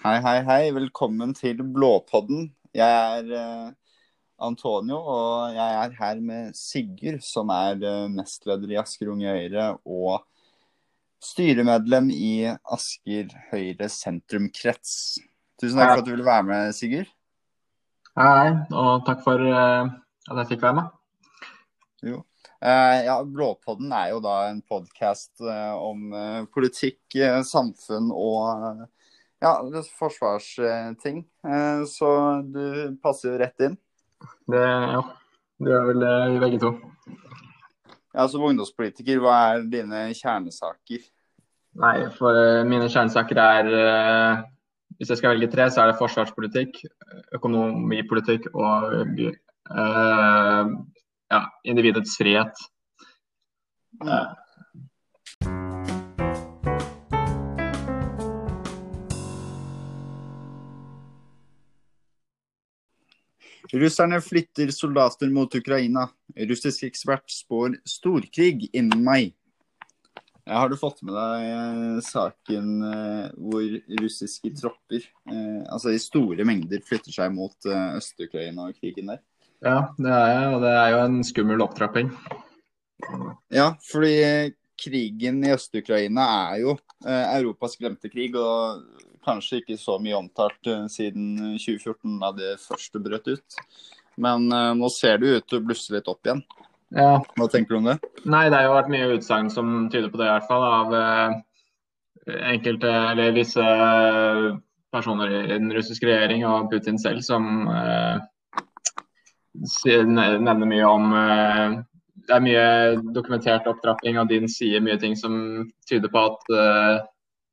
Hei, hei, hei. Velkommen til Blåpodden. Jeg er eh, Antonio, og jeg er her med Sigurd, som er eh, nestleder i Asker Unge Høyre og styremedlem i Asker Høyre sentrumkrets. Tusen takk for at du ville være med, Sigurd. Hei, og takk for eh, at jeg fikk være med. Jo. Eh, ja, Blåpodden er jo da en podkast eh, om eh, politikk, samfunn og ja, det er forsvarsting. Eh, Så du passer jo rett inn. Det, ja, det gjør vel eh, vi begge to. Ja, Som ungdomspolitiker, hva er dine kjernesaker? Nei, for eh, mine kjernesaker er eh, Hvis jeg skal velge tre, så er det forsvarspolitikk, økonomipolitikk og eh, ja, individets frihet. Eh, Russerne flytter soldater mot Ukraina. Russisk ekspert spår storkrig innen mai. Ja, har du fått med deg eh, saken eh, hvor russiske tropper, eh, altså i store mengder, flytter seg mot Øst-Ukraina og krigen der? ja, det er jeg, og det er jo en skummel opptrapping. Ja, fordi krigen i Øst-Ukraina er jo Europas glemte krig, og kanskje ikke så mye omtalt eh, siden 2014 da det første brøt ut. Men eh, nå ser det ut til å blusse litt opp igjen. Ja, Hva tenker du om det? Nei, det har jo vært mye utsagn som tyder på det, i hvert fall. Av eh, enkelte, eller visse personer i den russiske regjering og Putin selv som eh, nevner mye om eh, Det er mye dokumentert opptrapping, og Din sier mye ting som tyder på at eh,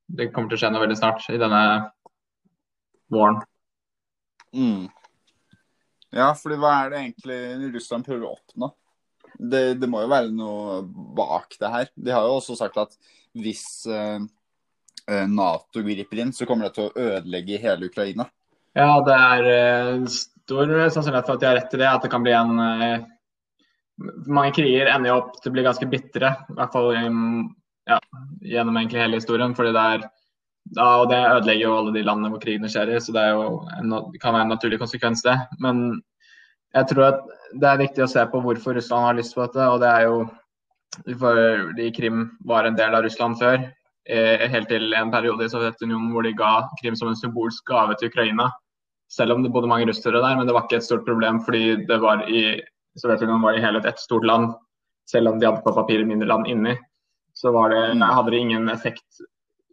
det kommer til å skje noe veldig snart i denne våren. Mm. Ja, fordi hva er det egentlig Russland prøver å oppnå? Det, det må jo være noe bak det her. De har jo også sagt at hvis eh, eh, Nato griper inn, så kommer det til å ødelegge hele Ukraina. Ja, det er eh, stor sannsynlighet for at de har rett i det. At det kan bli en eh, Mange kriger ender jo opp til å bli ganske bitre. I hvert fall um, ja, gjennom egentlig hele historien. fordi det er ja, og Det ødelegger jo alle de landene hvor krigene skjer i, så det, en, kan være en naturlig konsekvens, det. Men jeg tror at det er viktig å se på hvorfor Russland har lyst på dette. og det er jo fordi Krim var en del av Russland før. Eh, helt til en periode i Sovjetunionen hvor de ga Krim som en symbolsk gave til Ukraina. Selv om det bodde mange russere der, men det var ikke et stort problem fordi det var i Sovjetunionen var i helhet ett stort land. Selv om de hadde på papiret mindre land inni, så var det, nei, hadde det ingen effekt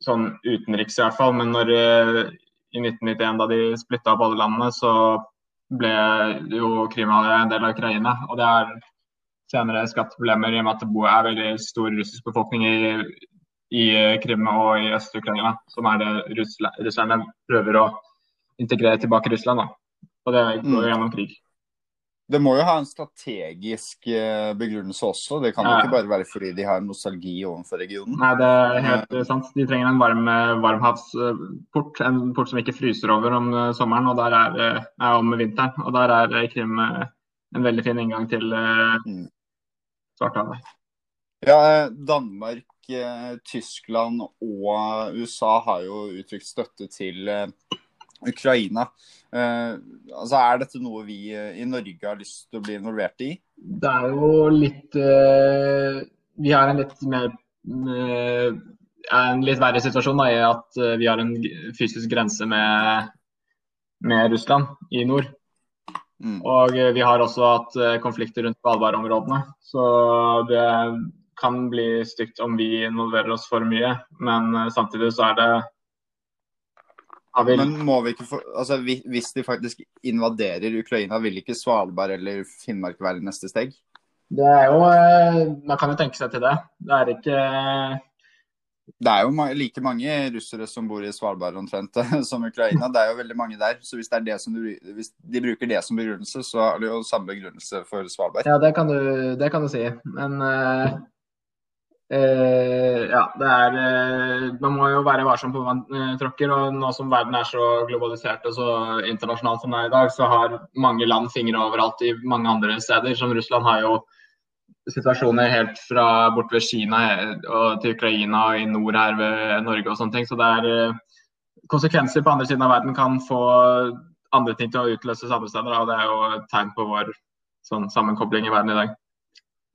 sånn utenriks i hvert fall. Men når eh, i 1991, da de splitta opp alle landene, så ble jo Krima en del av Ukraina. Og det har senere skapt problemer i og med at det er veldig stor russisk befolkning i, i eh, Krim og i Øst-Ukraina, som er det russerne prøver å integrere tilbake i Russland. Da. Og det går gjennom krig. Det må jo ha en strategisk eh, begrunnelse også. Det kan jo Ja. ikke bare være fordi de har nostalgi overfor regionen. Nei, det er helt eh, sant. De trenger en varm, eh, varmhavsport. En port som ikke fryser over om eh, sommeren og der er, eh, er om vinteren. Og der er eh, Krim eh, en veldig fin inngang til eh, Mm. Svartehavet. Ja, eh, Danmark, eh, Tyskland og USA har jo uttrykt støtte til eh, Ukraina. Uh, altså, Er dette noe vi uh, i Norge har lyst til å bli involvert i? Det er jo litt uh, Vi har en litt mer en litt verre situasjon da, i at vi har en fysisk grense med, med Russland i nord. Mm. Og vi har også hatt konflikter rundt Svalbard-områdene. Så det kan bli stygt om vi involverer oss for mye. Men samtidig så er det Men må vi ikke få, altså, hvis de faktisk invaderer Ukraina, vil ikke Svalbard eller Finnmark være neste steg? Det er jo eh, Man kan jo tenke seg til det. Det er ikke Det er jo like mange russere som bor i Svalbard omtrent som Ukraina. Det er jo veldig mange der. Så hvis, det er det som du, hvis de bruker det som begrunnelse, så er det jo samme begrunnelse for Svalbard. Ja, det kan du, det kan du si. Men eh, eh, ja, det er eh, Man må jo være varsom på hva man eh, tråkker. Og nå som verden er så globalisert og så internasjonal som den er i dag, så har mange land fingre overalt i mange andre steder. Som Russland har jo situasjoner helt fra bort ved Kina og til Ukraina og i nord her ved Norge og sånne ting. Så det er eh, konsekvenser på andre siden av verden kan få andre ting til å utløses andre steder. Og det er jo et tegn på vår sånn, sammenkobling i verden i dag.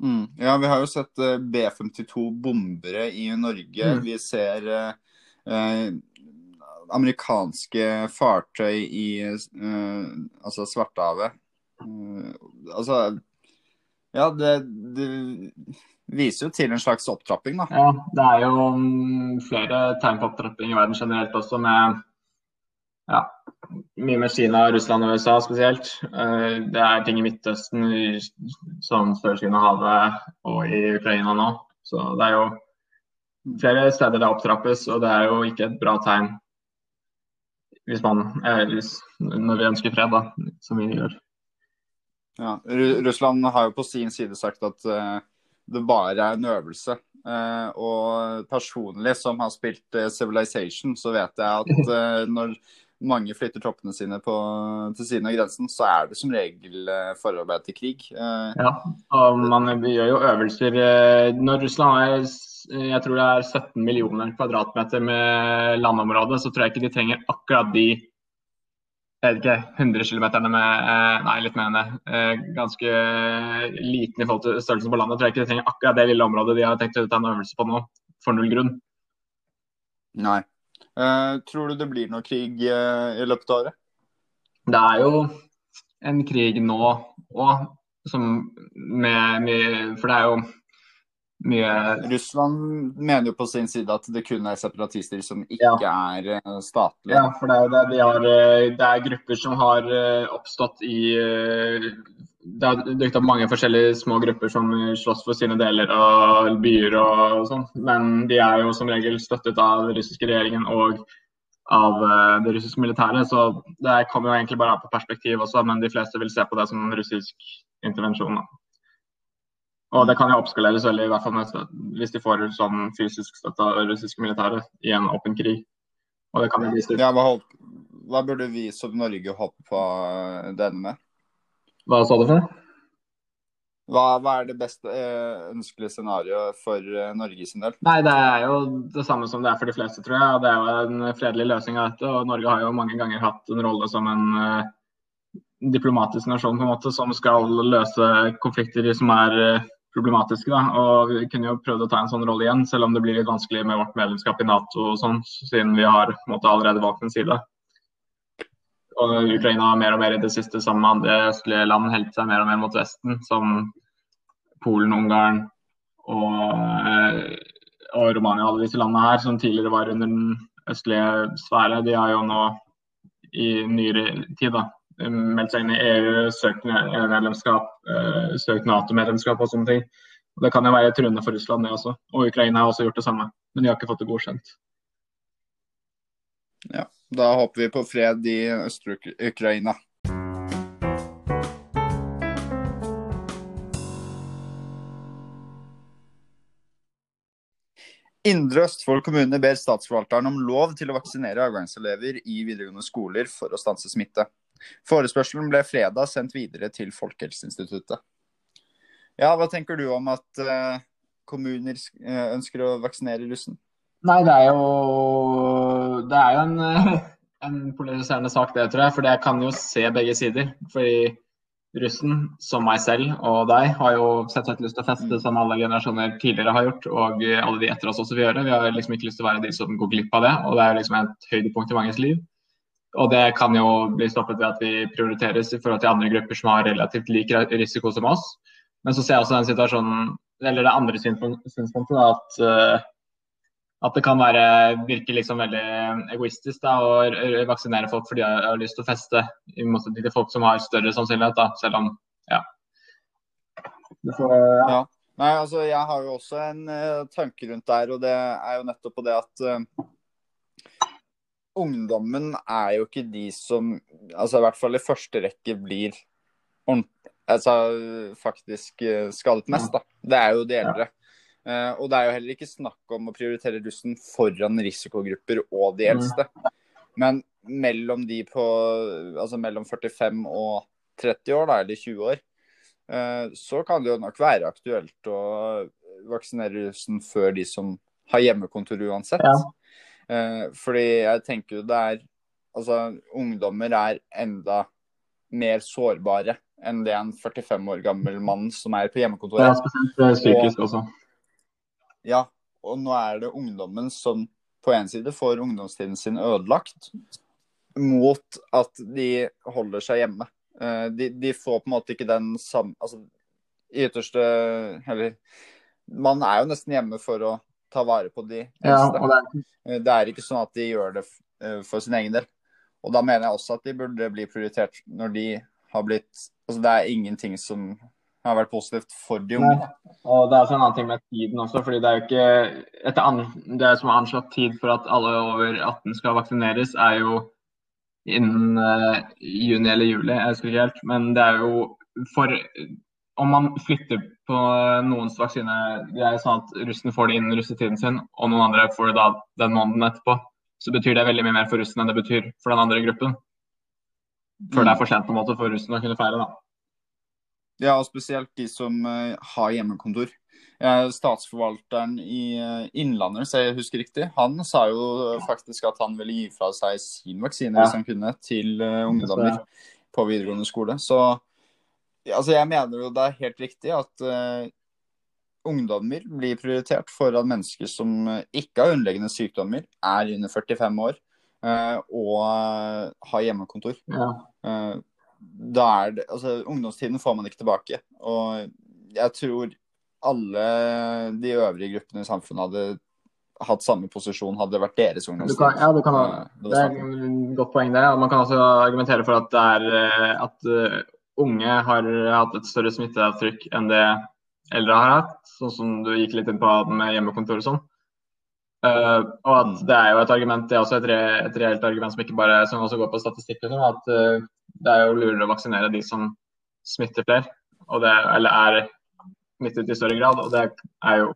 Mm. Ja, vi har jo sett uh, B-52 bombere i Norge. Mm. Vi ser uh, uh, amerikanske fartøy i altså Svartehavet. altså Ja, det, det, viser jo til en slags opptrapping, da. Ja, det er jo um, flere tegn på opptrapping i verden generelt også, med ja, mye med Kina, Russland og USA spesielt. Eh, det er ting i Midtøsten, som Sør-Kina-havet og i Ukraina nå. Så det er jo flere steder det opptrappes, og det er jo ikke et bra tegn hvis man, eh, når vi ønsker fred, da, som vi gjør. Ja, Russland har jo på sin side sagt at uh, det bare er en øvelse. Uh, og personlig, som har spilt Civilization, så vet jeg at når mange flytter troppene sine på, til siden av grensen, så er det som regel eh, forarbeid til krig. Eh, ja, og man gjør jo øvelser eh, Når Russland har jeg tror det er 17 millioner kvadratmeter med landområde, så tror jeg ikke de trenger akkurat de jeg vet ikke, 100 km med Nei, litt mer enn det. Ganske liten i forhold til størrelsen på landet. Jeg tror jeg ikke de trenger akkurat det lille området de har tenkt å ta en øvelse på nå, for null grunn. Nei. Uh, tror du det blir noe krig uh, i løpet av året? Det er jo en krig nå òg, med mye For det er jo mye Russland mener jo på sin side at det kun er separatister som ikke ja. er uh, statlige. Ja, for det er det. De har, det er grupper som har oppstått i det har dukket opp mange forskjellige små grupper som slåss for sine deler av byer og sånn, men de er jo som regel støttet av den russiske regjeringen og av eh, det russiske militæret. Så det kommer jo egentlig bare an på perspektiv også, men de fleste vil se på det som russisk intervensjon. Og det kan jo oppskaleres veldig, i hvert fall hvis de får sånn fysisk støtte av det russiske militæret i en åpen krig. Og det kan jo bli styrt. Ja, hva, hva burde vi som Norge håpe på denne med? Hva sa du for noe? Hva, hva, er det beste eh, ønskelige scenarioet for eh, Norge sin del? Nei, Det er jo det samme som det er for de fleste, tror jeg. Det er jo en fredelig løsning av dette. og Norge har jo mange ganger hatt en rolle som en uh, diplomatisk nasjon på en måte, som skal løse konflikter som er uh, problematiske. Da. Og Vi kunne jo prøvd å ta en sånn rolle igjen, selv om det blir litt vanskelig med vårt medlemskap i Nato, og sånn, siden vi har på en måte, allerede valgt en side. Og Ukraina har mer og mer i det siste sammen med andre østlige land helt seg mer og mer mot Vesten, som Polen, Ungarn og, eh, og Romania. Alle disse landene her som tidligere var under den østlige sfære, de har jo nå i nyere tid da, meldt seg inn i EU, søkt EU-medlemskap, eh, søkt Nato-medlemskap og sånne ting. Og det kan jo være truende for Russland, det også. Og Ukraina har også gjort det samme, men de har ikke fått det godkjent. Ja. Da håper vi på fred i Øst-Ukraina. Indre Østfold kommune ber statsforvalteren om lov til å vaksinere avgangselever i videregående skoler for å stanse smitte. Forespørselen ble fredag sendt videre til Folkehelseinstituttet. Ja, Hva tenker du om at uh, kommuner uh, ønsker å vaksinere russen? Nei, det er jo, det er jo en, en, polariserende sak, det, tror jeg. For jeg kan jo se begge sider. Fordi russen, som meg selv og deg, har jo sett sett lyst til å feste som alle generasjoner tidligere har gjort, og alle de etter oss også vil gjøre. Vi har liksom ikke lyst til å være de som går glipp av det, og det er liksom et høydepunkt i manges liv. Og det kan jo bli stoppet ved at vi prioriteres i forhold til andre grupper som har relativt lik risiko som oss. Men så ser jeg også den situasjonen, eller det andre synspunktet, at uh, at det kan være, virke liksom veldig egoistisk da, å vaksinere folk fordi de har lyst til å feste, i motsetning til folk som har større sannsynlighet, da, selv om ja. Får, ja. ja. Nei, altså Jeg har jo også en uh, tanke rundt der, og det er jo nettopp på det at uh, ungdommen er jo ikke de som altså i hvert fall i første rekke blir altså, faktisk uh, skadet mest. da. Det er jo de eldre. Uh, og det er jo heller ikke snakk om å prioritere russen foran risikogrupper og de eldste. Men mellom de på altså mellom 45 og 30 år, da, eller 20 år, uh, så kan det jo nok være aktuelt å vaksinere russen før de som har hjemmekontor uansett. Ja. Eh, fordi jeg tenker jo det er Altså, ungdommer er enda mer sårbare enn det en 45 år gammel mann som er på hjemmekontoret. Ja, spesielt psykisk også. Ja, og nå er det ungdommen som på en side får ungdomstiden sin ødelagt mot at de holder seg hjemme. De, de får på en måte ikke den samme Altså, i ytterste Eller man er jo nesten hjemme for å ta vare på de eldste. Ja, det... Eh, det... er ikke sånn at de gjør det eh, for sin egen del. Og da mener jeg også at de burde bli prioritert når de har blitt Altså det er ingenting som har vært positivt for de unge. Og det er også en annen ting med tiden også, fordi det er jo ikke etter Det som er anslått tid for at alle over 18 skal vaksineres, er jo innen uh, juni eller juli, jeg husker ikke helt. Men det er jo for om man flytter på noens vaksine Det er sånn at russen får det innen russetiden sin, og noen andre får det da den måneden etterpå. Så betyr det veldig mye mer for russen enn det betyr for den andre gruppen. Før det er for sent på en måte for russen å kunne feire, da. Ja, spesielt de som uh, har hjemmekontor. Statsforvalteren i uh, Innlandet, hvis jeg husker riktig, han sa jo faktisk at han ville gi fra seg sin vaksine ja. hvis han kunne, til ungdommer på videregående skole. Så altså jeg mener jo det er helt riktig at uh, ungdommer blir prioritert foran mennesker som eh, ikke har underliggende sykdommer, er under 45 år uh, og har hjemmekontor. Ja. Uh, da er det, altså Ungdomstiden får man ikke tilbake. Og jeg tror alle de øvrige gruppene i samfunnet hadde hatt samme posisjon hadde det vært deres ungdomstid. Kan, ja, kan, det, det, er et godt poeng der. Man kan også argumentere for at, det er, at unge har hatt et større smitteavtrykk enn det eldre har hatt, sånn som du gikk litt inn på med hjemmekontor og sånn. Uh, og at det er jo et argument, det er også et, re, et reelt argument som ikke bare som også går på statistikk, liksom, at uh, det er jo lurere å vaksinere de som smitter flere, det, eller er smittet i større grad. Og det er jo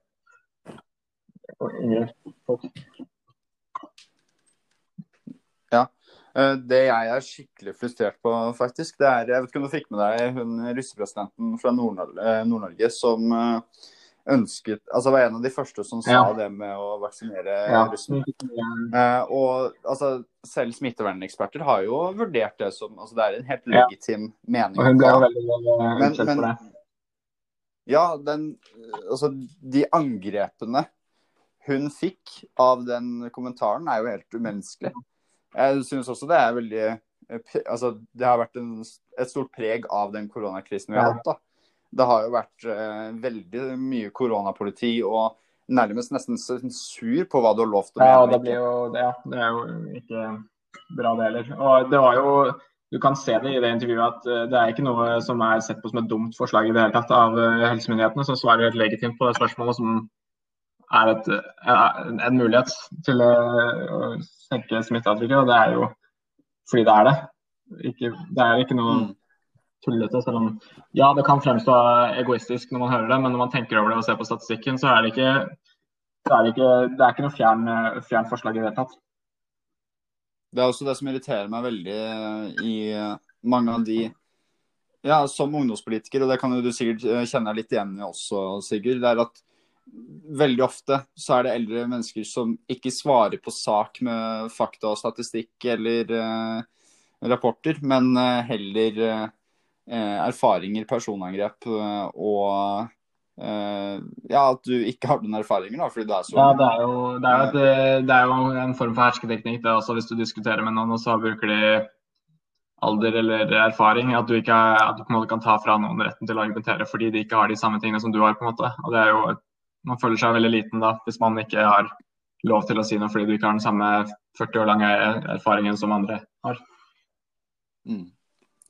Ja. Eh, det jeg er skikkelig frustrert på, faktisk, det er Jeg vet ikke om du fikk med deg hun russepresidenten fra Nord-Norge som eh, ønsket Altså var en av de første som sa ja. det med å vaksinere ja. russen. og altså, selv smitteverneksperter har jo vurdert det som altså, Det er en helt legitim ja. mening. Og hun ble jo veldig men, for det. Ja, den Altså, de angrepene hun fikk av den kommentaren, er jo helt umenneskelig. Jeg synes også det er veldig eh, Altså, det har vært en, et stort preg av den koronakrisen vi har hatt. da. Det har jo vært eh, veldig mye koronapoliti og nærmest nesten sensur på hva du har lovt å mene. Ja, det, blir jo, det, det er jo ikke bra, det heller. Og det var jo du kan se det i det intervjuet at eh, det er ikke noe som er sett på som et dumt forslag i det hele tatt av eh, helsemyndighetene, som svarer helt legitimt på det spørsmålet, som er et, en, en mulighet til å senke smitteavtrykket. Og det er jo fordi det er det. Ikke, det er ikke noe mm. Tullete. Selv om ja, det kan fremstå egoistisk når man hører det, men når man tenker over det og ser på statistikken, så er det ikke, er det ikke, det er ikke noe fjern, fjern forslag i det hele tatt. Det er også det som irriterer meg veldig i mange av de Ja, som ungdomspolitiker, og det kan du sikkert kjenne deg litt igjen i også, Sigurd. det er at veldig ofte så er det eldre mennesker som ikke svarer på sak med fakta og statistikk eller eh, rapporter, men heller uh, erfaringer, personangrep og ja, at du ikke har den erfaringen da, fordi du er så Ja, det er jo, det er jo, et, det er jo en form for hersketeknikk. det også Hvis du diskuterer med noen, og så bruker de alder eller erfaring. At du, ikke, at du på en måte kan ta fra noen retten til å argumentere fordi de ikke har de samme tingene som du har. på en måte. Og det er jo man føler seg veldig liten da, hvis man ikke har lov til å si noe fordi du ikke har den samme 40 år lange erfaringen som andre har. Mm.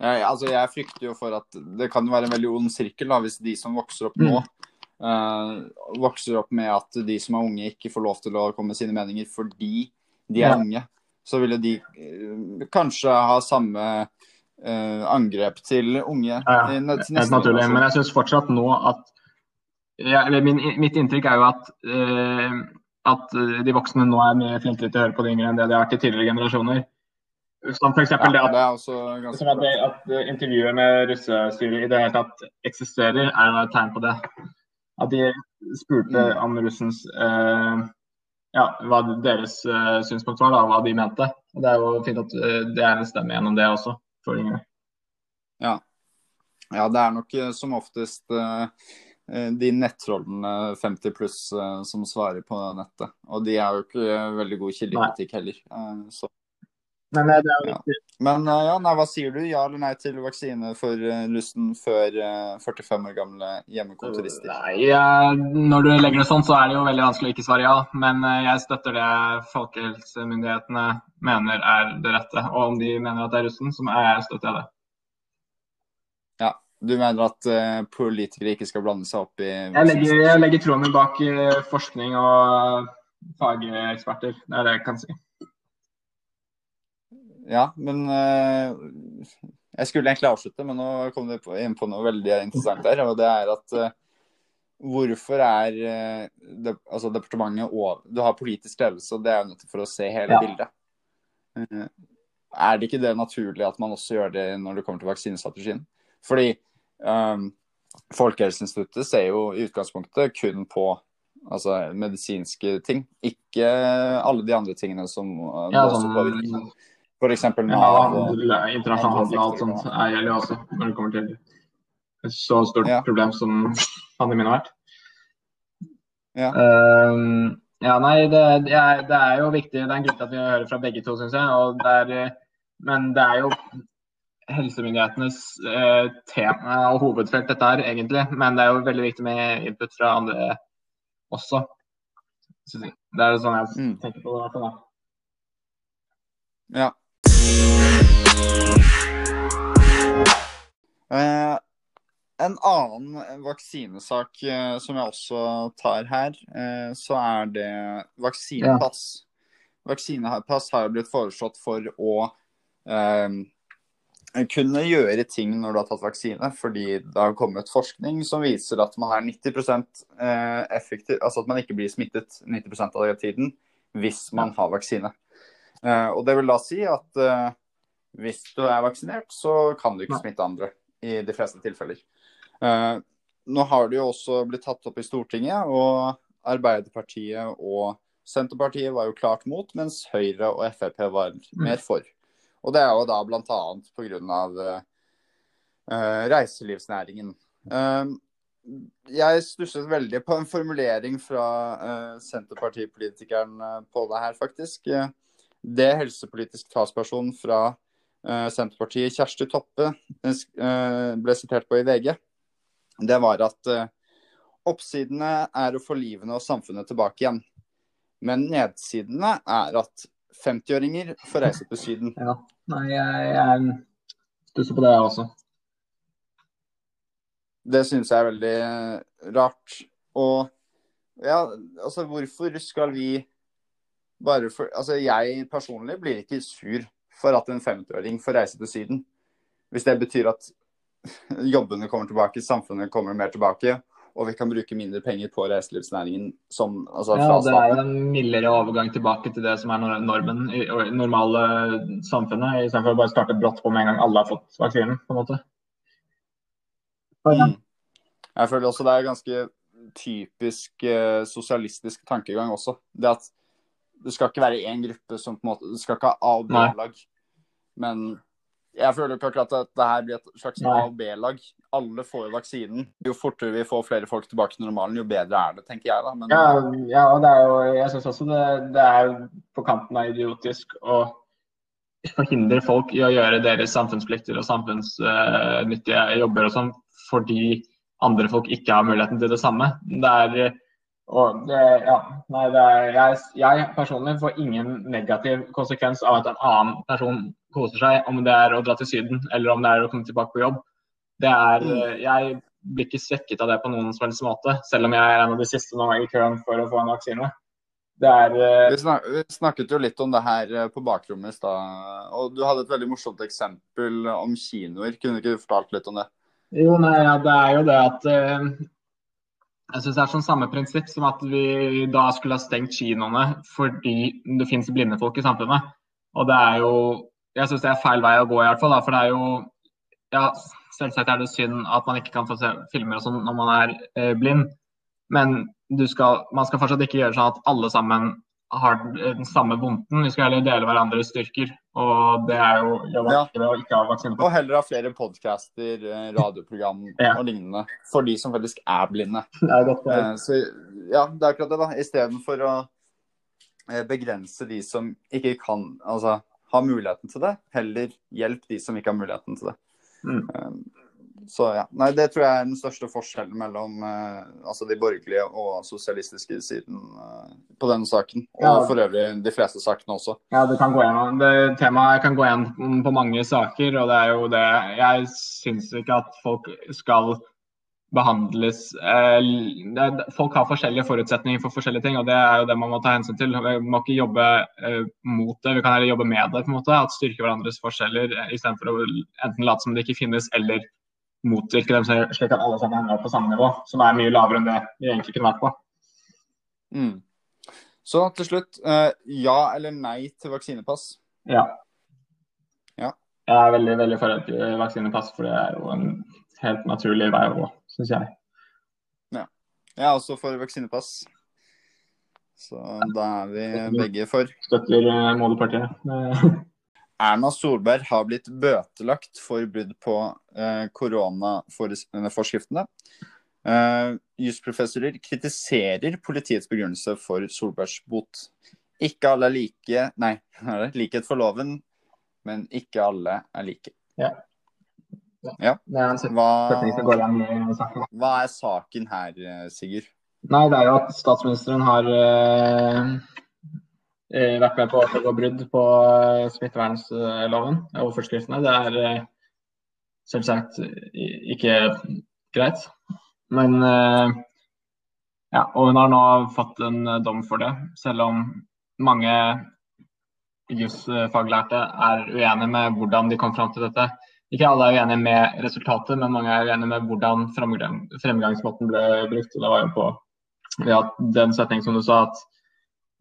Jeg, altså, jeg frykter jo for at det kan være en veldig ond sirkel da, hvis de som vokser opp nå, mm. uh, vokser opp med at de som er unge, ikke får lov til å komme med sine meninger fordi de er ja. unge. Så ville de uh, kanskje ha samme uh, angrep til unge. Ja, ja. Helt naturlig. Men jeg syns fortsatt nå at ja, min, mitt inntrykk er jo at, at de voksne nå er mye flinkere til å høre på de yngre enn det de har vært i tidligere generasjoner. Som f.eks. Ja, det at, det som at, det, at intervjuet med russestyret i det hele tatt eksisterer, er et tegn på det. At de spurte mm. om russens uh, ja, hva deres uh, synspunkt var, da, hva de mente. Og Det er jo fint at uh, det er en stemme gjennom det også. for yngre. Ja. ja, det er nok som oftest uh, de nettrollene 50 pluss som svarer på nettet. Og de er jo ikke veldig god kildekritikk heller. så men det er jo viktig. Ja. Men eh, ja, nei, hva sier du? Ja eller nei til vaksine for uh, russen før uh, 45 år gamle hjemmekontorister? Nei, Når du legger det sånn, så er det jo veldig vanskelig å ikke svare ja. Men uh, jeg støtter det folkehelsemyndighetene mener er det rette. Og om de mener at det er russen, så jeg, støtter jeg det. Ja, Du mener at politikere ikke skal blande seg opp i Jeg legger, jeg legger troen min bak forskning og fageksperter. Det er det jeg kan si. Ja, men uh, Jeg skulle egentlig avslutte, men nå kom du inn på noe veldig interessant der. Og det er at uh, hvorfor er uh, de, altså departementet og Du har politisk ledelse, og det er jo nødt for å se hele ja. bildet. er det ikke det naturlig at man også gjør det når det kommer til vaksinestrategien? Fordi um, Folkehelseinstituttet ser jo i utgangspunktet kun på altså, medisinske ting, ikke alle de andre tingene som ja, sånn, F.eks. Ja, internasjonal handel og alt sånt er gjelder jo også når det kommer til et så stort ja. problem som pandemien har vært. Ja. Um, ja, nei, det, det, er, det, er, jo viktig. Det er en grunn til at vi hører fra begge to, syns jeg. Og det er, men det er jo helsemyndighetenes eh, tema og hovedfelt, dette her, egentlig. Men det er jo veldig viktig med input fra andre også. Det er jo sånn jeg mm. tenker på det. Ja. Eh, en annen vaksinesak eh, som jeg også tar her, eh, så er det vaksinepass. Ja. Vaksinepass har blitt foreslått for å kunne gjøre ting når du har tatt vaksine, fordi det har kommet forskning som viser at man er 90 eh, effektiv, altså at man ikke blir smittet 90% av tiden hvis man har vaksine. Eh, og det vil da si at uh, hvis du er vaksinert, så kan du ikke smitte andre i de fleste tilfeller. Uh, nå har det jo også blitt tatt opp i Stortinget, og Arbeiderpartiet og Senterpartiet var jo klart mot, mens Høyre og Frp var mm. mer for. Og det er jo da bl.a. pga. Uh, reiselivsnæringen. Uh, jeg stusset veldig på en formulering fra uh, Senterpartipolitikeren på det her, faktisk. Uh, det helsepolitisk talsperson fra uh, Senterpartiet, Kjersti Toppe, uh, ble sitert på i VG, det var at oppsidene er å få livene og samfunnet tilbake igjen. Men nedsidene er at 50-åringer får reise til Syden. Ja, nei, jeg, jeg stusser på det, jeg også. Det syns jeg er veldig rart. Og ja, altså hvorfor skal vi for, altså jeg personlig blir ikke sur for at en 50-åring får reise til Syden. Hvis det betyr at jobbene kommer tilbake, samfunnet kommer mer tilbake, og vi kan bruke mindre penger på reiselivsnæringen som altså, Ja, det er en mildere overgang tilbake til det som er normen i normale samfunnet, istedenfor å bare starte brått på med en gang alle har fått vaksinen, på en måte. Mm. Jeg føler også det er ganske typisk eh, sosialistisk tankegang også. Det at det skal ikke være én gruppe som på en måte Det skal ikke ha A- og B-lag. Men jeg føler ikke akkurat at det her blir et slags A- og B-lag. Alle får jo vaksinen. Jo fortere vi får flere folk tilbake til normalen, jo bedre er det, tenker jeg da. Men... Ja, ja, og det er jo, jeg syns også det, det, er på kanten av idiotisk å forhindre folk i å gjøre deres samfunnsplikter og samfunnsnyttige jobber og sånn fordi andre folk ikke har muligheten til det samme. Det er og det, ja, nei, det er, jeg, jeg, personlig får ingen negativ konsekvens av at en annen person koser seg, om det er å dra til Syden eller om det er å komme tilbake på jobb. Det er, mm. Jeg blir ikke svekket av det på noen som helst måte, selv om jeg er en av de siste nå i køen for å få en vaksine. Er, uh... vi, snak, vi, snakket jo litt om det her eh, på bakrommet i stad, og du hadde et veldig morsomt eksempel om kinoer. Kunne du ikke fortalt litt om det? Jo, nei, ja, det er jo det at uh, jeg synes Det er sånn samme prinsipp som at vi da skulle ha stengt kinoene fordi det finnes blinde folk i samfunnet. Og det er jo Jeg syns det er feil vei å gå, i hvert fall. Da, For det er jo ja, Selvsagt er det synd at man ikke kan få se filmer og sånn når man er eh, blind, men skal, man skal fortsatt ikke gjøre sånn at alle sammen har den samme vondten. Vi skal heller dele hverandres styrker. Og det er jo ja. å ikke ha vaksine på. Og heller ha flere podcaster, eh, radioprogram Ja. og lignende for de som faktisk er blinde. Det er. Eh, Så ja, det er akkurat det, da. Istedenfor å eh, begrense de som ikke kan Altså har muligheten til det, heller hjelp de som ikke har muligheten til det. Mm. Så ja. Nei, det tror jeg er den største forskjellen mellom eh, altså de borgerlige og sosialistiske siden eh, på denne saken. Og Ja. for øvrig de fleste sakene også. Ja, det kan gå igjen. Det temaet kan gå igjen på mange saker, og det er jo det Jeg syns ikke at folk skal behandles eh, det- Folk har forskjellige forutsetninger for forskjellige ting, og det er jo det man må ta hensyn til. Vi må ikke jobbe eh, mot det, vi kan heller jobbe med det. på en måte, At styrke hverandres forskjeller eh, istedenfor å enten late som det ikke finnes, eller motvirke dem slik at alle sammen ender på samme nivå, som er mye lavere enn det vi egentlig kunne vært på. Mm. Så til slutt, eh, ja eller nei til vaksinepass? Ja. Ja. Jeg er veldig veldig for eh, vaksinepass, for det er jo en helt naturlig vei å gå, syns jeg. Ja. Jeg er også for vaksinepass. Så da er vi begge for. Støtter eh, moderpartiet. Eh, Erna Solberg har blitt bøtelagt for brudd på eh, koronaforskriftene. Eh, Jusprofessorer kritiserer politiets begrunnelse for Solbergs bot. Ikke alle er like Nei, likhet for loven, men ikke alle er like. Ja. ja. Hva, saken. hva er saken her, eh, Sigurd? Nei, det er jo at statsministeren har eh, eh, vært med på å gå brudd på eh, smittevernloven og forskriftene. Det er eh, selvsagt ikke greit. Men eh, ja, og hun har nå fått en eh, dom for det, selv om mange jusfaglærte er uenige med hvordan de kom fram til dette. Ikke alle er uenige med resultatet, men mange er uenige med hvordan fremgang, fremgangsmåten ble brukt. Og det var jo på ja, den setning som du sa, at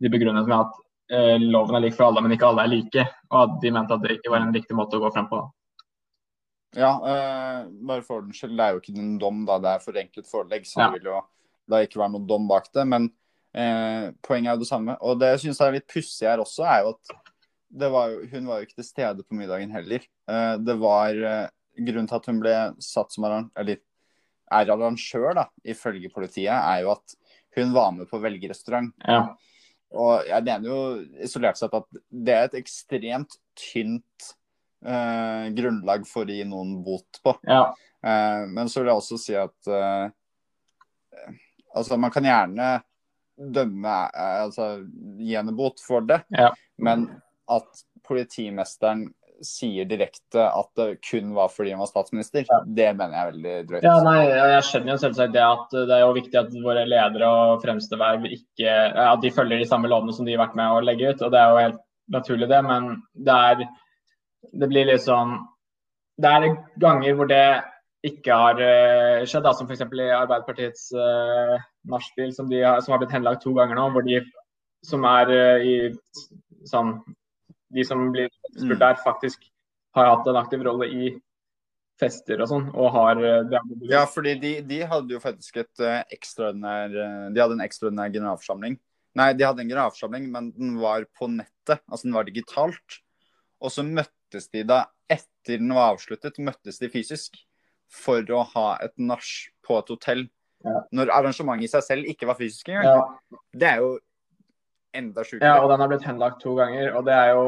de begrunnet med at eh, loven er lik for alle, men ikke alle er like. Og at de mente at det ikke var en riktig måte å gå frem på. Ja, eh, bare for ordens skyld, det er jo ikke en dom, da. Det er forenklet forelegg, så Ja. det vil jo da ikke være noen dom bak det. Men eh, poenget er jo det samme. Og det jeg syns er litt pussig her også, er jo at det var jo, hun var jo ikke til stede på middagen heller. Eh, det var eh, Grunnen til at hun ble satt som eller er arrangør, da, ifølge politiet, er jo at hun var med på velgerrestaurant. Ja. Og jeg mener jo isolert sett at det er et ekstremt tynt eh, grunnlag for å gi noen bot på. ja. Eh, men så vil jeg også si at eh, altså man kan gjerne dømme eh, altså gi henne bot for det, Ja. men at politimesteren sier direkte at det kun var fordi han var statsminister, det mener jeg er veldig drøyt. Ja, nei, Jeg skjønner jo selvsagt det at det er jo viktig at våre ledere og fremste verv ikke at de følger de samme lovene som de har vært med å legge ut. og Det er jo helt naturlig, det. Men det er Det blir liksom Det er ganger hvor det ikke har eh, skjedd, da, som f.eks. i Arbeiderpartiets uh, nachspiel, som, som har blitt henlagt to ganger nå. hvor de som er eh, i sånn De som blir spurt Mm. der, faktisk har hatt en aktiv rolle i fester og sånn, og har eh, det Ja, fordi de, de hadde jo faktisk et eh, ekstraordinær eh, De hadde en ekstraordinær generalforsamling. Nei, de hadde en generalforsamling, men den var på nettet. Altså den var digitalt. Og så møttes de da, etter den var avsluttet, møttes de fysisk for å ha et nach på et hotell. Ja. Når arrangementet i seg selv ikke var fysisk engang. ja, Det er jo enda ja, og den har blitt henlagt to ganger, og det er jo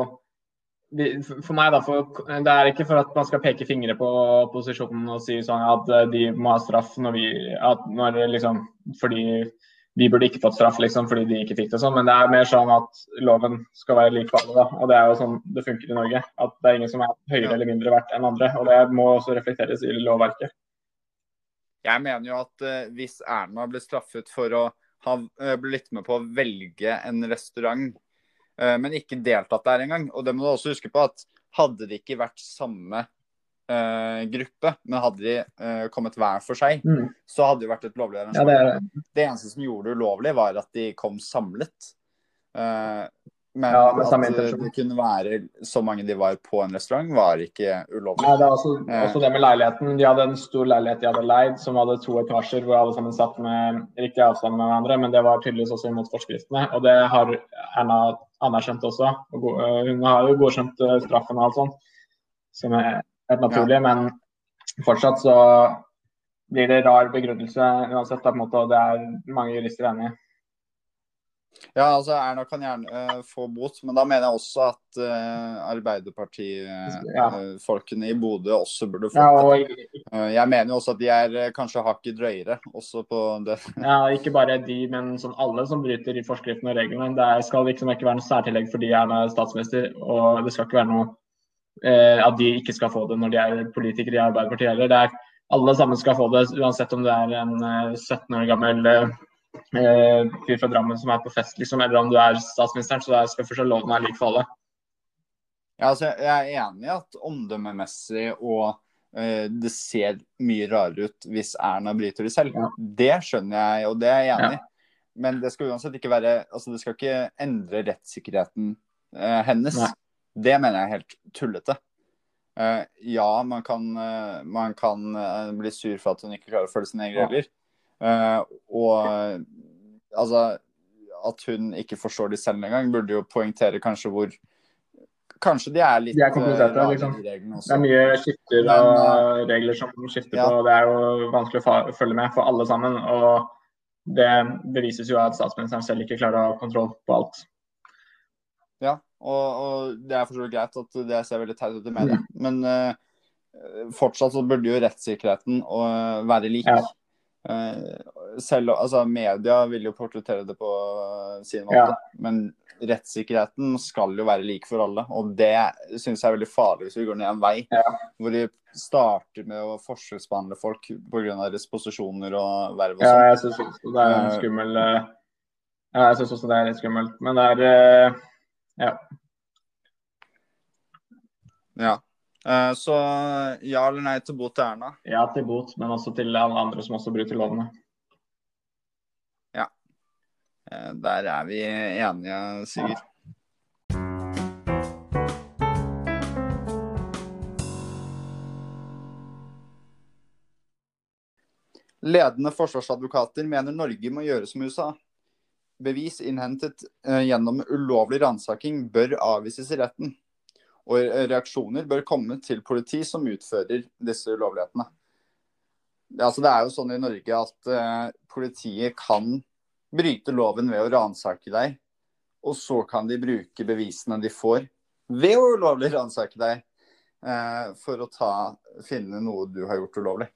For meg da, for, Det er ikke for at man skal peke fingre på opposisjonen og si sånn at eh, de må ha straff når vi når liksom, Fordi vi burde ikke fått straff liksom, fordi de ikke fikk det sånn, men det er mer sånn at loven skal være lik for alle. da, og Det er jo sånn det funker i Norge. At det er ingen som er høyere eller mindre verdt enn andre. og Det må også reflekteres i lovverket. Jeg mener jo at eh, hvis Erna ble straffet for å ha eh, blitt med på å velge en restaurant, eh, men ikke deltatt der engang Og det må du også huske på at hadde det ikke vært samme eh, gruppe, men hadde de eh, kommet hver for seg, Mm. så hadde det vært et lovlig Ja, det, det Det eneste som gjorde det ulovlig, var at de kom samlet. Eh, Men Ja, men at eh, det kunne være så mange de var på en restaurant, var ikke ulovlig. Nei, det er også, Eh. også det med leiligheten. De hadde en stor leilighet de hadde leid, som hadde to etasjer hvor alle sammen satt med riktig avstand med hverandre, men det var tydeligvis også imot forskriftene. Og det har Erna anerkjent også. Og øh, hun har jo godkjent straffen og alt sånt, som er helt naturlig, men fortsatt så blir det rar begrunnelse uansett, da, på en måte, og det er mange jurister enig i. Ja, altså Erna kan gjerne uh, få bot, men da mener jeg også at uh, Arbeiderparti-folkene i Bodø også burde få Ja, det. og Eh, jeg mener jo også at de er eh, kanskje hakket drøyere også på det. Ja, ikke bare de, men sånn alle som bryter i forskriftene og reglene. Det skal liksom ikke være noe særtillegg fordi Erna er statsminister, og det skal ikke være noe eh, at de ikke skal få det når de er politikere i Arbeiderpartiet heller. Det er Alle sammen skal få det, uansett om det er en eh, 17 år gammel eh, fyr fra Drammen som er på fest, liksom, eller om du er statsministeren. Så jeg skal fortsatt loven meg lik for alle. Ja, altså, jeg er enig i at omdømmemessig og uh, det ser mye rarere ut hvis Erna bryter det selv. Ja. Det skjønner jeg, og det er jeg enig i. Men det skal uansett ikke være altså Det skal ikke endre rettssikkerheten uh, hennes. Nei. Det mener jeg er helt tullete. Uh, ja, man kan, eh, man kan eh, bli sur for at hun ikke klarer å følge sine egne regler. Eh, og eh, altså At hun ikke forstår de selv engang, burde jo poengtere kanskje hvor Kanskje de er litt De er kompliserte, eh, liksom. de Det er mye skifter Men, og regler som skifter ja. på. Det er jo vanskelig å følge med for alle sammen. Og det bevises jo at statsministeren selv ikke klarer å ha kontroll på alt. Ja, og, og det er for så vidt greit at det ser veldig teit ut i media, men uh, fortsatt så burde jo rettssikkerheten eh, være lik. Ja. Eh, selv, altså Media vil jo portrettere det på sin måte, Ja. men rettssikkerheten skal jo være lik for alle. Og det syns jeg er veldig farlig hvis vi går ned en vei Ja. hvor de starter med å forskjellsbehandle folk pga. deres posisjoner og verv og Ja, sånn. jeg syns også det er Eh, skummel eh, Ja, jeg syns også det er litt skummelt. Men det er Ja. Ja. Eh, så ja eller nei til bot til Erna? Ja til bot, men også til alle andre som også bryter lovene. Ja. Der er vi enige, Sigurd. Ledende forsvarsadvokater mener Norge må gjøre som USA. Bevis innhentet eh, gjennom ulovlig ransaking bør avvises i retten. Og reaksjoner bør komme til politi som utfører disse ulovlighetene. Altså, det er jo sånn i Norge at uh, politiet kan bryte loven ved å ransake deg, og så kan de bruke bevisene de får ved å ulovlig ransake deg, uh, for å ta, finne noe du har gjort ulovlig.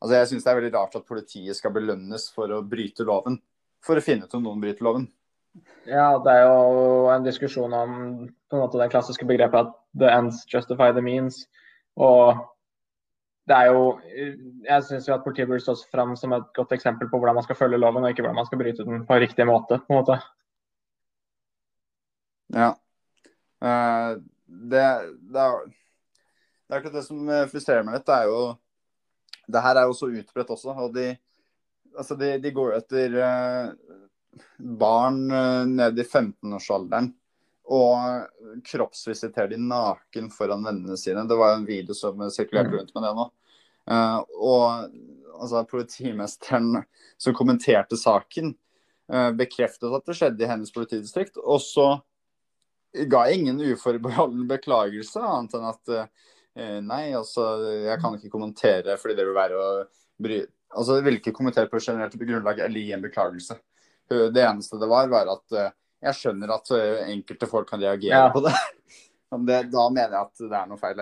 Altså, jeg syns det er veldig rart at politiet skal belønnes for å bryte loven, for å finne ut om noen bryter loven. Ja, det er jo en diskusjon om på en måte det klassiske begrepet at the ends justify the means. Og det er jo Jeg syns jo at politiet burde stå fram som et godt eksempel på hvordan man skal følge loven, og ikke hvordan man skal bryte den på riktig måte. på en måte. Ja. Uh, det, det, er, det er akkurat det som eh, frustrerer meg litt. Det er jo Det her er jo så utbredt også. Og de, altså de, de går etter eh, barn eh, ned i 15-årsalderen og kroppsvisiterer de naken foran vennene sine. Det var en video som sirkulerte rundt med det nå. Eh, og altså, politimesteren som kommenterte saken, eh, bekreftet at det skjedde i hennes politidistrikt. Og så ga ingen uforbeholden beklagelse, annet enn at nei, altså, jeg kan ikke kommentere fordi det vil være å bry... Altså, jeg vil ikke kommentere på generelt grunnlag eller gi en beklagelse. Det eneste det var, var at eh, jeg skjønner at eh, enkelte folk kan reagere Ja. på det. Men det. Da mener jeg at det er noe feil.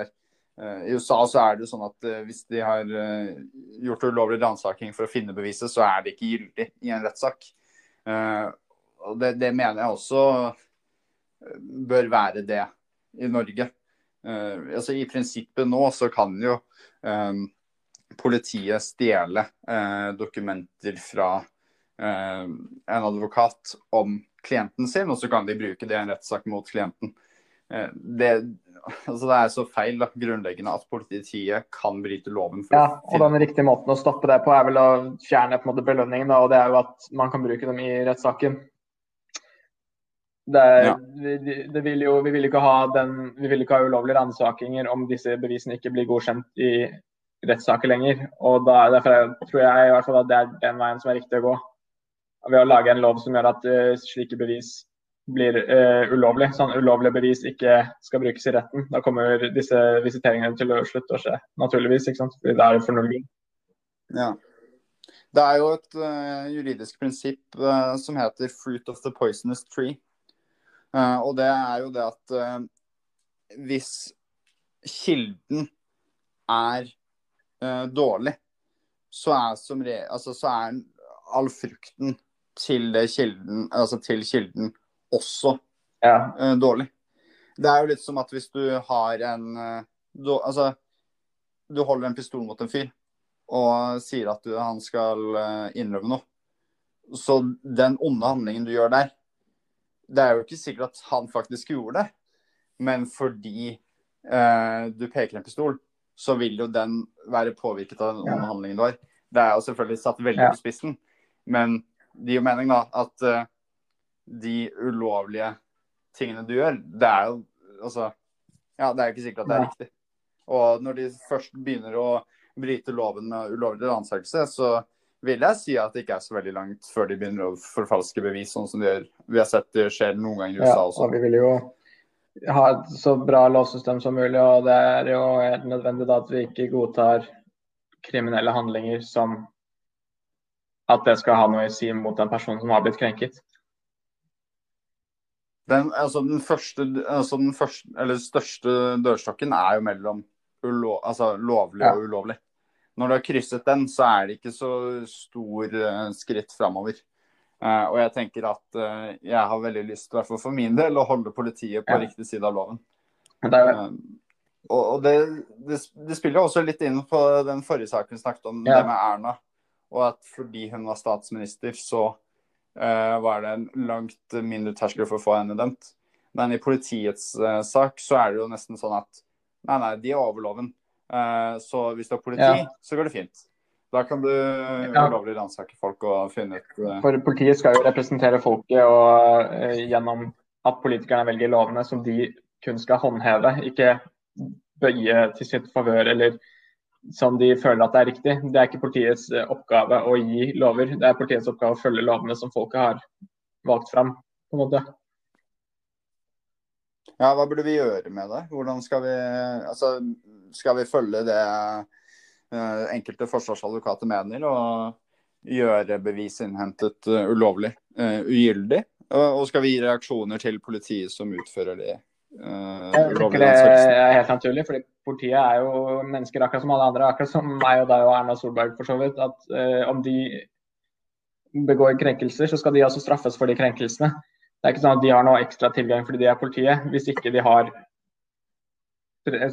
Eh, I USA så er det sånn at eh, hvis de har eh, gjort ulovlig ransaking for å finne beviset, så er det ikke gyldig i en rettssak. Eh, det, det mener jeg også eh, bør være det i Norge. Eh, altså I prinsippet nå så kan jo eh, politiet stjele eh, dokumenter fra eh, en advokat om klienten sin, og så kan de bruke det i en rettssak mot klienten. Eh, det, altså det er så feil da, grunnleggende at politiet kan bryte loven. Ja, og den riktige måten å stoppe det på er vel å fjerne på en måte belønningen, da, og det er jo at man kan bruke dem i rettssaken. Det, ja. vi, det vil jo, vi vil ikke ha den, vi vil ikke ha ulovlige ransakinger om disse bevisene ikke blir godkjent i rettssaker lenger. og da, Derfor tror jeg i hvert fall at det er den veien som er riktig å gå. Ved å lage en lov som gjør at uh, slike bevis blir uh, ulovlig. Sånn ulovlige bevis ikke skal brukes i retten. Da kommer disse visiteringene til å slutte å skje, naturligvis. ikke sant? Fordi det er jo for null. Ja. Det er jo et uh, juridisk prinsipp som heter 'fruit of the poisonous tree'. Uh, og det er jo det at uh, hvis kilden er uh, dårlig, så er, som re altså, så er all frukten til, kilden, altså til kilden også ja. dårlig. Det er jo litt som at hvis du har en du, Altså, du holder en pistol mot en fyr og sier at du, han skal innrømme noe. Så den onde handlingen du gjør der, det er jo ikke sikkert at han faktisk gjorde det, men fordi eh, du peker en pistol, så vil jo den være påvirket av den onde handlingen du har. Det er jo selvfølgelig satt veldig ja. på spissen, men det gir jo mening da at uh, de ulovlige tingene du gjør, det er jo altså Ja, det er jo ikke sikkert at det er riktig. Og når de først begynner å bryte loven med ulovlig ransakelse, så vil jeg si at det ikke er så veldig langt før de begynner å forfalske bevis, sånn som de gjør. Vi har sett det skjer noen ganger i USA også. Ja, og vi vil jo ha et så bra lovsystem som mulig, og det er jo helt nødvendig da at vi ikke godtar kriminelle handlinger som at det skal ha noe å si mot den personen som har blitt krenket. Den, altså den første, altså den første, eller største dørstokken er jo mellom ulo, altså lovlig og ulovlig når du har krysset den, så er det ikke så stor uh, skritt framover. Uh, og jeg tenker at uh, jeg har veldig lyst, i hvert fall for min del, å holde politiet på ja. riktig side av loven. Det og, og det, det, det, spiller også litt inn på den forrige saken vi snakket om, ja. det med Erna. Og at fordi hun var statsminister, så var det en langt mindre terskel for å få henne dømt. Men i politiets sak så er det jo nesten sånn at nei, nei, de er over loven. Uh, så hvis du har politi, ja. så går det fint. Da kan du ja. ulovlig ransake folk og finne ut uh... For politiet skal jo representere folket, og uh, gjennom at politikerne velger lovene som de kun skal håndheve, ikke bøye til sitt favør eller som de føler at det er riktig. Det er ikke politiets oppgave å gi lover, det er politiets oppgave å følge lovene som folket har valgt fram. på en måte. Ja, hva burde vi gjøre med det? Hvordan skal vi Altså, skal vi følge det uh, enkelte forsvarsadvokater mener, og gjøre bevis innhentet uh, ulovlig ugyldig? Og, skal vi gi reaksjoner til politiet som utfører det? Jeg tenker det er helt naturlig, fordi politiet er jo mennesker akkurat som alle andre. Akkurat som meg og deg og Erna Solberg, for så vidt. At om de begår krenkelser, så skal de også straffes for de krenkelsene. Det er ikke sånn at de har noe ekstra tilgang fordi de er politiet, hvis ikke de har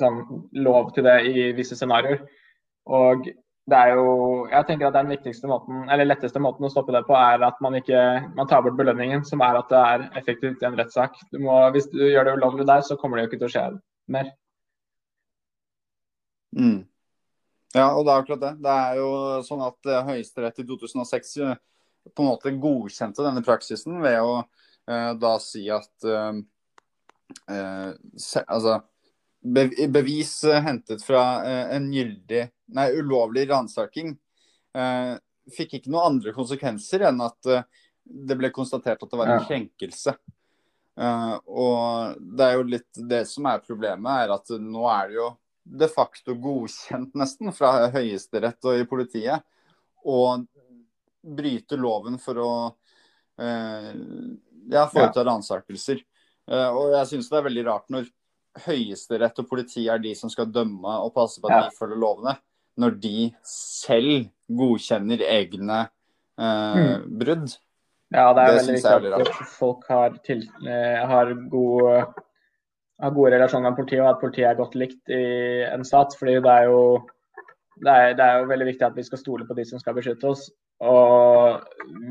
sånn, lov til det i visse scenarioer. Og det er jo Jeg tenker at den viktigste måten, eller letteste måten å stoppe det på, er at man ikke man tar bort belønningen, som er at det er effektivt i en rettssak. Hvis du gjør det ulovlig der, så kommer det jo ikke til å skje mer. Mm. Ja, og det er akkurat det. Det er jo sånn at Høyesterett i 2006 eh, på en måte godkjente denne praksisen ved å Eh, da si at eh, eh, se, altså, bevis hentet fra en gyldig, nei, ulovlig ransaking fikk ikke noen andre konsekvenser enn at det ble konstatert at det var en krenkelse. Og det er jo litt det som er problemet, er at nå er det jo de facto godkjent nesten fra Høyesterett og i politiet å bryte loven for å ja, foreta ransakelser. Og jeg syns det er veldig rart når Høyesterett og politiet er de som skal dømme og passe på at ja. de følger lovene, når de selv godkjenner egne uh, mm. brudd. Ja, det er det veldig viktig at folk har, til, uh, har, god, har, gode relasjoner med politiet, og at politiet er godt likt i en stat. fordi det er jo det er, det er, jo veldig viktig at vi skal stole på de som skal beskytte oss. Og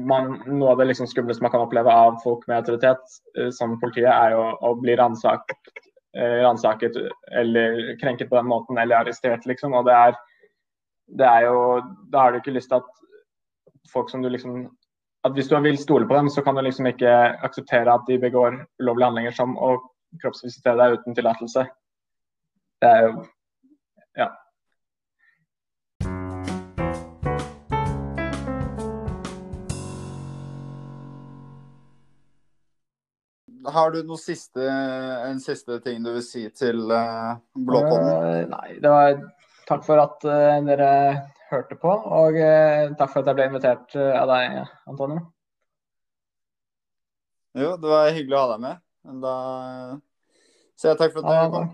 man, Noe av det liksom skumleste man kan oppleve av folk med autoritet, eh, som politiet, er jo å bli ransaket, eh, ransaket eller krenket på den måten, eller arrestert, liksom. Og det er, det er jo Da har du ikke lyst til at folk som du liksom at hvis du vil stole på dem, så kan du liksom ikke akseptere at de begår ulovlige handlinger som å kroppsvisitere deg uten tillatelse. Det er jo Ja. Har du noe siste, en siste ting du vil si til uh, Blåpodden? Uh, nei, det var takk for at uh, dere hørte på, og takk for at jeg ble invitert av deg, Antonio. Jo, det var hyggelig å ha deg med. Da sier jeg takk for at du kom.